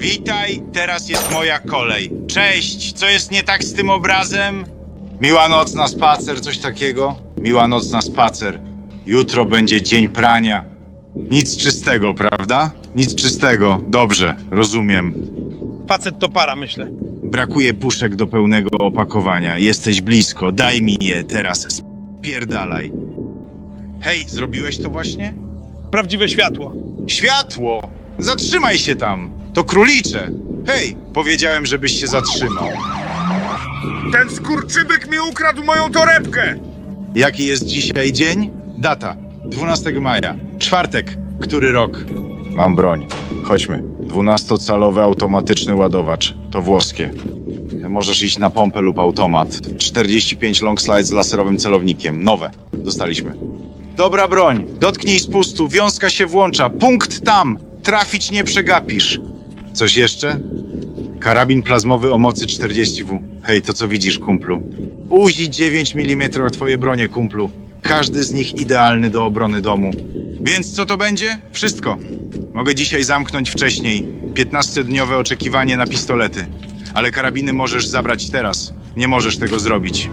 Witaj, teraz jest moja kolej. Cześć, co jest nie tak z tym obrazem? Miła noc na spacer, coś takiego? Miła noc na spacer. Jutro będzie dzień prania. Nic czystego, prawda? Nic czystego. Dobrze, rozumiem. Facet to para, myślę. Brakuje puszek do pełnego opakowania. Jesteś blisko, daj mi je teraz. Spierdalaj. Hej, zrobiłeś to właśnie? Prawdziwe światło. Światło! Zatrzymaj się tam! To królicze! Hej, powiedziałem, żebyś się zatrzymał. Ten skurczybyk mi ukradł moją torebkę! Jaki jest dzisiaj dzień? Data. 12 maja. Czwartek. Który rok? Mam broń. Chodźmy. 12-calowy automatyczny ładowacz. To włoskie. Możesz iść na pompę lub automat. 45 long slide z laserowym celownikiem. Nowe. Dostaliśmy. Dobra broń. Dotknij spustu. Wiązka się włącza. Punkt tam. Trafić nie przegapisz. Coś jeszcze? Karabin plazmowy o mocy 40W. Hej, to co widzisz, kumplu? Uzi 9 mm twoje bronie, kumplu. Każdy z nich idealny do obrony domu. Więc co to będzie? Wszystko. Mogę dzisiaj zamknąć wcześniej. 15-dniowe oczekiwanie na pistolety. Ale karabiny możesz zabrać teraz. Nie możesz tego zrobić.